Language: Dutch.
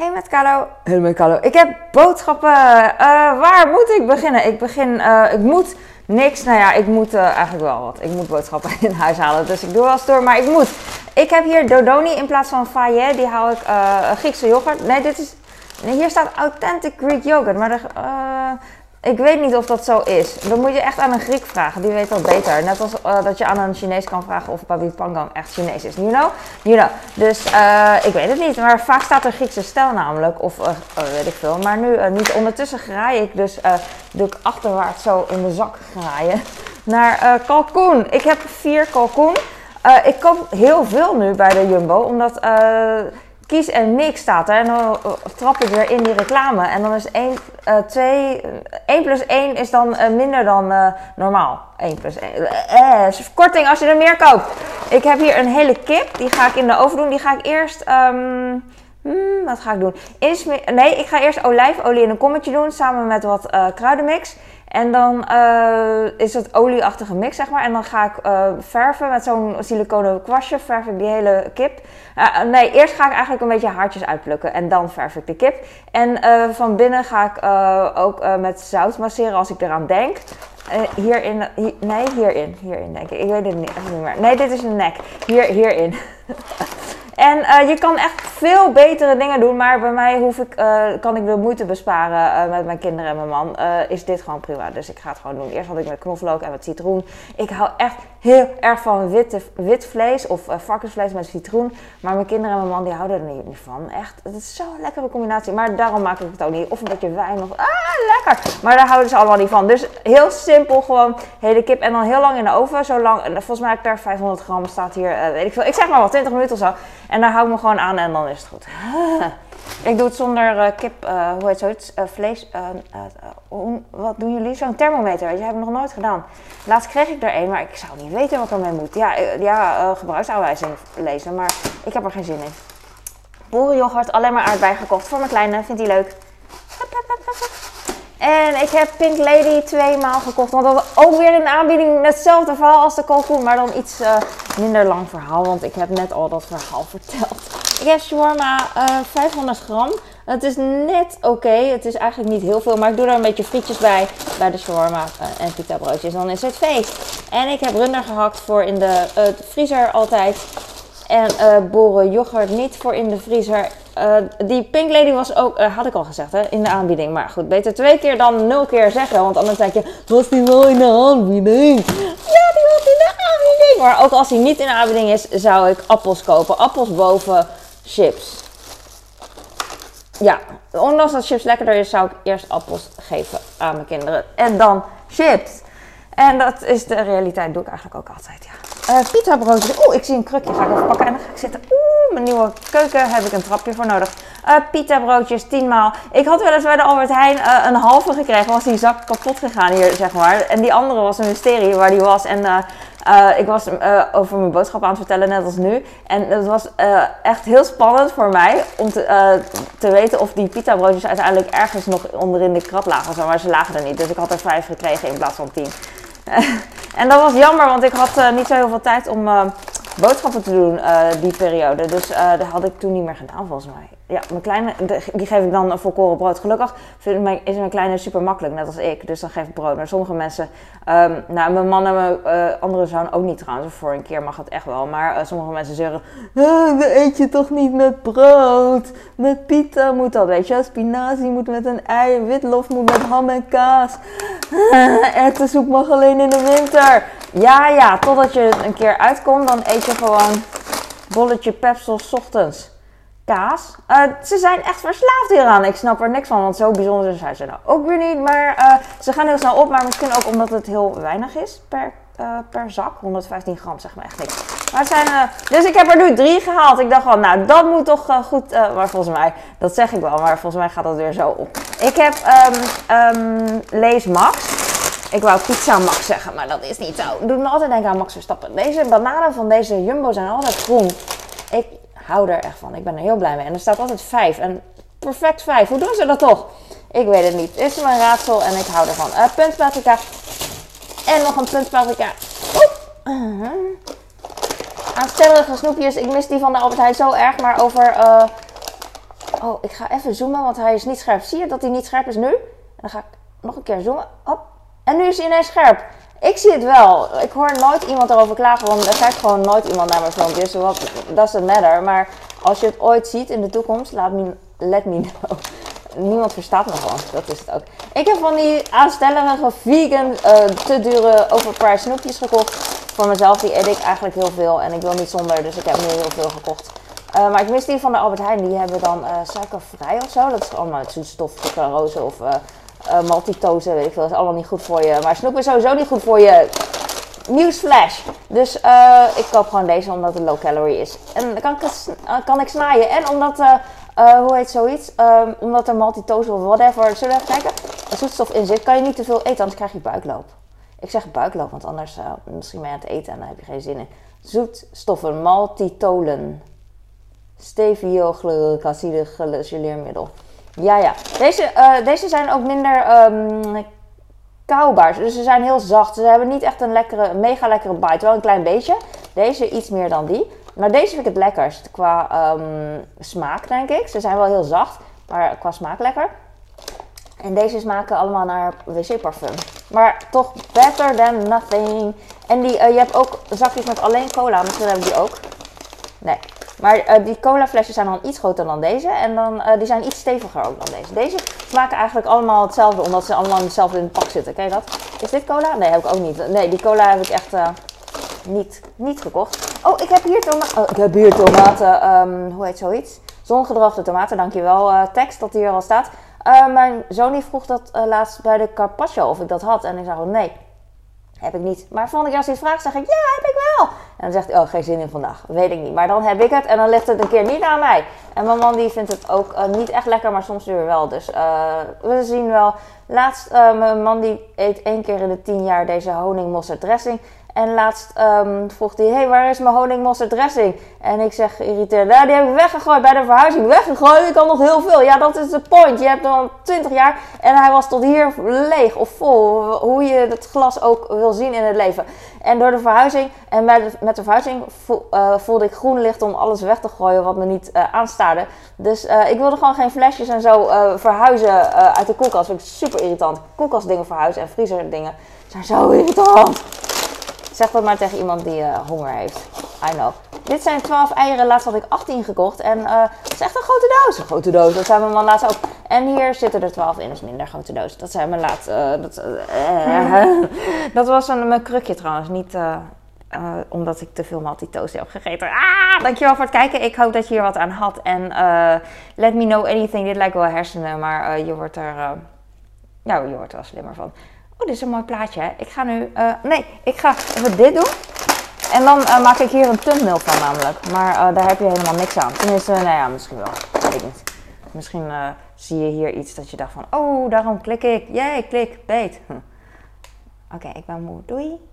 Hey met Carlo. Hey met Carlo. Ik heb boodschappen. Eh, waar moet ik beginnen? Ik begin. eh, ik moet niks. Nou ja, ik moet eh, eigenlijk wel wat. Ik moet boodschappen in huis halen. Dus ik doe wel eens maar ik moet. Ik heb hier Dodoni in plaats van Fayet. Die hou ik Griekse yoghurt. Nee, dit is. Hier staat Authentic Greek Yogurt. Maar eh, ik weet niet of dat zo is. Dan moet je echt aan een Griek vragen. Die weet dat beter. Net als eh, dat je aan een Chinees kan vragen of Babi Pangang echt Chinees is. You know? You know. Dus eh, ik weet het niet. Maar vaak staat er Griekse stijl namelijk. Of eh, oh, weet ik veel. Maar nu niet. Ondertussen graai ik. Dus doe ik achterwaarts zo in de zak graaien. Naar kalkoen. Ik heb vier kalkoen. Ik koop heel veel nu bij de Jumbo. Omdat... kies en niks staat er. En dan eh, trap ik weer in die reclame. En dan is 1, eh 2, 1 plus 1 is dan eh, minder dan eh, normaal. 1 plus 1. Eh, eh, korting als je er meer koopt. Ik heb hier een hele kip. Die ga ik in de oven doen. Die ga ik eerst... ehm, hmm, wat ga ik doen? Nee, ik ga eerst olijfolie in een kommetje doen. Samen met wat kruidenmix. En dan eh, is het olieachtige mix, zeg maar. En dan ga ik eh, verven met zo'n siliconen kwastje. Verf ik die hele kip. Eh, nee, eerst ga ik eigenlijk een beetje haartjes uitplukken. En dan verf ik de kip. En van binnen ga ik ook met zout masseren als ik eraan denk. Hierin, hier, nee, hierin. Hierin denk ik. Ik weet het niet meer. Nee, dit is een nek. Hier, hierin. En eh, je kan echt veel betere dingen doen, maar bij mij hoef ik, eh, kan ik de moeite besparen eh, met mijn kinderen en mijn man. Is dit gewoon prima, dus ik ga het gewoon doen. Eerst had ik met knoflook en met citroen. Ik hou echt heel erg van witte, wit vlees of varkensvlees met citroen. Maar mijn kinderen en mijn man die houden er niet, van. Echt, het is zo'n lekkere combinatie. Maar daarom maak ik het ook niet. Of een beetje wijn of, ah, lekker. Maar daar houden ze allemaal niet van. Dus heel simpel gewoon hele kip en dan heel lang in de oven. Zo lang, en volgens mij daar 500 gram staat hier, weet ik veel. Ik zeg maar wat, 20 minuten of zo. En daar hou ik me gewoon aan en dan is het goed. Ik doe het zonder eh, kip, eh, hoe heet zoiets, eh, vlees. wat doen jullie? Zo'n thermometer, weet je, heb ik nog nooit gedaan. Laatst kreeg ik er een, maar ik zou niet weten wat ermee moet. Ja, ja gebruiksaanwijzing lezen, maar ik heb er geen zin in. Boerenyoghurt, alleen maar aardbei gekocht voor mijn kleine, vindt hij leuk. En ik heb Pink Lady twee maal gekocht. Want dat was ook weer de aanbieding hetzelfde verhaal als de kalkoen. Maar dan iets eh, minder lang verhaal. Want ik heb net al dat verhaal verteld. Ik heb shawarma eh 500 gram. Het is net oké. Het is eigenlijk niet heel veel. Maar ik doe er een beetje frietjes bij. Bij de shawarma eh, en pita broodjes. Dan is het feest. En ik heb runder gehakt voor in de eh, vriezer altijd. En eh boren yoghurt niet voor in de vriezer. Eh, die Pink Lady was ook, eh, had ik al gezegd, hè, in de aanbieding. Maar goed, beter twee keer dan nul keer zeggen. Want anders denk je, was die wel in de aanbieding? Ja, die was in de aanbieding. Maar ook als die niet in de aanbieding is, zou ik appels kopen. Appels boven chips. Ja, ondanks dat chips lekkerder is, zou ik eerst appels geven aan mijn kinderen. En dan chips. En dat is de realiteit, doe ik eigenlijk ook altijd, ja. Eh pita broodjes. Oeh, ik zie een krukje, ga ik even pakken en dan ga ik zitten. Oeh, mijn nieuwe keuken heb ik een trapje voor nodig. Eh pita broodjes, 10 maal. Ik had wel eens bij de Albert Heijn eh, een halve gekregen, was die zak kapot gegaan hier, zeg maar. En die andere was een mysterie waar die was. En eh, ik was over mijn boodschap aan het vertellen, net als nu. En het was echt heel spannend voor mij om te, te weten of die pita broodjes uiteindelijk ergens nog onderin de krat lagen. maar ze lagen er niet. Dus ik had er vijf gekregen in plaats van tien. en dat was jammer, want ik had niet zo heel veel tijd om boodschappen te doen eh, die periode. Dus eh, dat had ik toen niet meer gedaan volgens mij. Ja, mijn kleine, die geef ik dan volkoren brood. Gelukkig mijn, is mijn kleine super makkelijk, net als ik. Dus dan geef ik brood. Maar sommige mensen, ehm, nou mijn man en mijn eh, andere zoon ook niet trouwens. Voor een keer mag het echt wel. Maar sommige mensen zeggen, "Ah, dat eet je toch niet met brood? Met pita moet dat, weet je. Spinazie moet met een ei, witlof moet met ham en kaas. Erwtensoep mag alleen in de winter. Ja, ja, totdat je een keer uitkomt, dan eet je gewoon bolletje pepsels ochtends. Kaas. Eh, ze zijn echt verslaafd hieraan. Ik snap er niks van, want zo bijzonder zijn ze nou ook weer niet. Maar eh, ze gaan heel snel op, maar misschien ook omdat het heel weinig is per, eh, per zak. 115 gram, zeg maar echt niks. Zijn, dus ik heb er nu drie gehaald. Ik dacht van, nou dat moet toch goed. eh, maar volgens mij, dat zeg ik wel, maar volgens mij gaat dat weer zo op. Ik heb ehm, Lees Max. Ik wou pizza Max zeggen, maar dat is niet zo. Doe me altijd denken aan Max Verstappen. Deze bananen van deze Jumbo zijn altijd groen. Ik hou er echt van. Ik ben er heel blij mee. En er staat altijd vijf. En perfect vijf. Hoe doen ze dat toch? Ik weet het niet. Is mijn raadsel en ik hou ervan. Uh. En nog een puntpaprika. Uh-huh. Aanstellerige snoepjes. Ik mis die van de Albert Heijn zo erg. Maar over... eh, Oh, ik ga even zoomen, want hij is niet scherp. Zie je dat hij niet scherp is nu? En dan ga ik nog een keer zoomen. Hop. En nu is hij ineens scherp. Ik zie het wel. Ik hoor nooit iemand erover klagen, want er kijkt gewoon nooit iemand naar mijn filmpjes. Wat doesn't matter. Maar als je het ooit ziet in de toekomst, laat me, let me know. Niemand verstaat me gewoon. Dat is het ook. Ik heb van die aanstellerige vegan, uh, te dure overpriced snoepjes gekocht. Voor mezelf, die eet ik eigenlijk heel veel. En ik wil niet zonder, dus ik heb nu heel veel gekocht. Uh, maar ik mis die van de Albert Heijn. Die hebben dan uh, suikervrij of zo. Dat is allemaal zoetstof, roze of uh, weet ik veel. Dat is allemaal niet goed voor je. Maar snoep is sowieso niet goed voor je. Newsflash. Dus ik koop gewoon deze omdat het low calorie is. En dan kan ik, kan ik snijden. En omdat hoe heet zoiets? Um, omdat er maltitose of whatever, zullen we even kijken, zoetstof in zit, kan je niet te veel eten, anders krijg je buikloop. Ik zeg buikloop, want anders misschien ben je aan het eten en dan heb je geen zin in. Zoetstoffen, maltitolen. Stevioglycoside gelucileermiddel. Ja, ja. Deze, uh, deze zijn ook minder um, kauwbaar. Dus ze zijn heel zacht. Ze hebben niet echt een lekkere, mega lekkere bite. Wel een klein beetje. Deze iets meer dan die. Maar deze vind ik het lekkerst qua um, smaak, denk ik. Ze zijn wel heel zacht, maar qua smaak lekker. En deze smaken allemaal naar wc-parfum. Maar toch better than nothing. En die, uh, je hebt ook zakjes met alleen cola. Misschien hebben die ook. Nee. Maar uh, die cola flesjes zijn dan iets groter dan deze. En dan, uh, die zijn iets steviger ook dan deze. Deze smaken eigenlijk allemaal hetzelfde. Omdat ze allemaal hetzelfde in het pak zitten. Je dat? Is dit cola? Nee, heb ik ook niet. Nee, die cola heb ik echt niet, niet gekocht. Oh, ik heb hier, toma oh, ik heb hier tomaten. Um, hoe heet zoiets? Zongedroogde tomaten, dankjewel. Tekst dat hier al staat. Mijn zoon vroeg dat laatst bij de carpaccio of ik dat had. En ik zei gewoon nee, heb ik niet. Maar volgende keer als hij het vraagt, zeg ik ja, heb ik wel. En dan zegt hij, oh, geen zin in vandaag. Weet ik niet. Maar dan heb ik het en dan ligt het een keer niet aan mij. En mijn man die vindt het ook niet echt lekker, maar soms weer wel. Dus we zien wel. Laatst, mijn man die eet één keer in de tien jaar deze honingmosterd dressing. En laatst um, vroeg hij, hey, waar is mijn honingmosterd dressing? En ik zeg geïrriteerd, nou, die heb ik weggegooid bij de verhuizing. Weggegooid? Ik kan nog heel veel. Ja, dat is de point. Je hebt dan 20 jaar en hij was tot hier leeg of vol. Hoe je het glas ook wil zien in het leven. En door de verhuizing en met de, met de verhuizing uh, voelde ik groen licht om alles weg te gooien wat me niet uh, aanstaarde. Dus uh, ik wilde gewoon geen flesjes en zo verhuizen uit de koelkast. Dat vind ik super irritant. Koelkastdingen verhuizen en vriezerdingen zijn zo irritant. Zeg dat maar tegen iemand die uh, honger heeft. I know. Dit zijn 12 eieren. Laatst had ik 18 gekocht. En uh, het is echt een grote doos. Een grote doos. Dat zijn mijn man laatst ook. En hier zitten er 12 in. Dat is minder grote doos. Dat zijn mijn laatst. Uh, dat, dat was een, mijn krukje trouwens. Niet omdat ik te veel maltitoast heb gegeten. Ah, dankjewel voor het kijken. Ik hoop dat je hier wat aan had. En let me know anything. Dit lijkt wel hersenen. Maar je wordt er... nou, je wordt er wel slimmer van. Oh, dit is een mooi plaatje. Hè? Ik ga nu... Uh, nee, ik ga even dit doen. En dan uh, maak ik hier een thumbnail van namelijk. Maar uh, daar heb je helemaal niks aan. Tenminste, nou ja, misschien wel. Weet niet. Misschien zie je hier iets dat je dacht van... Oh, daarom klik ik. Jee, klik, beet. Hm. Oké, ik ben moe. Doei.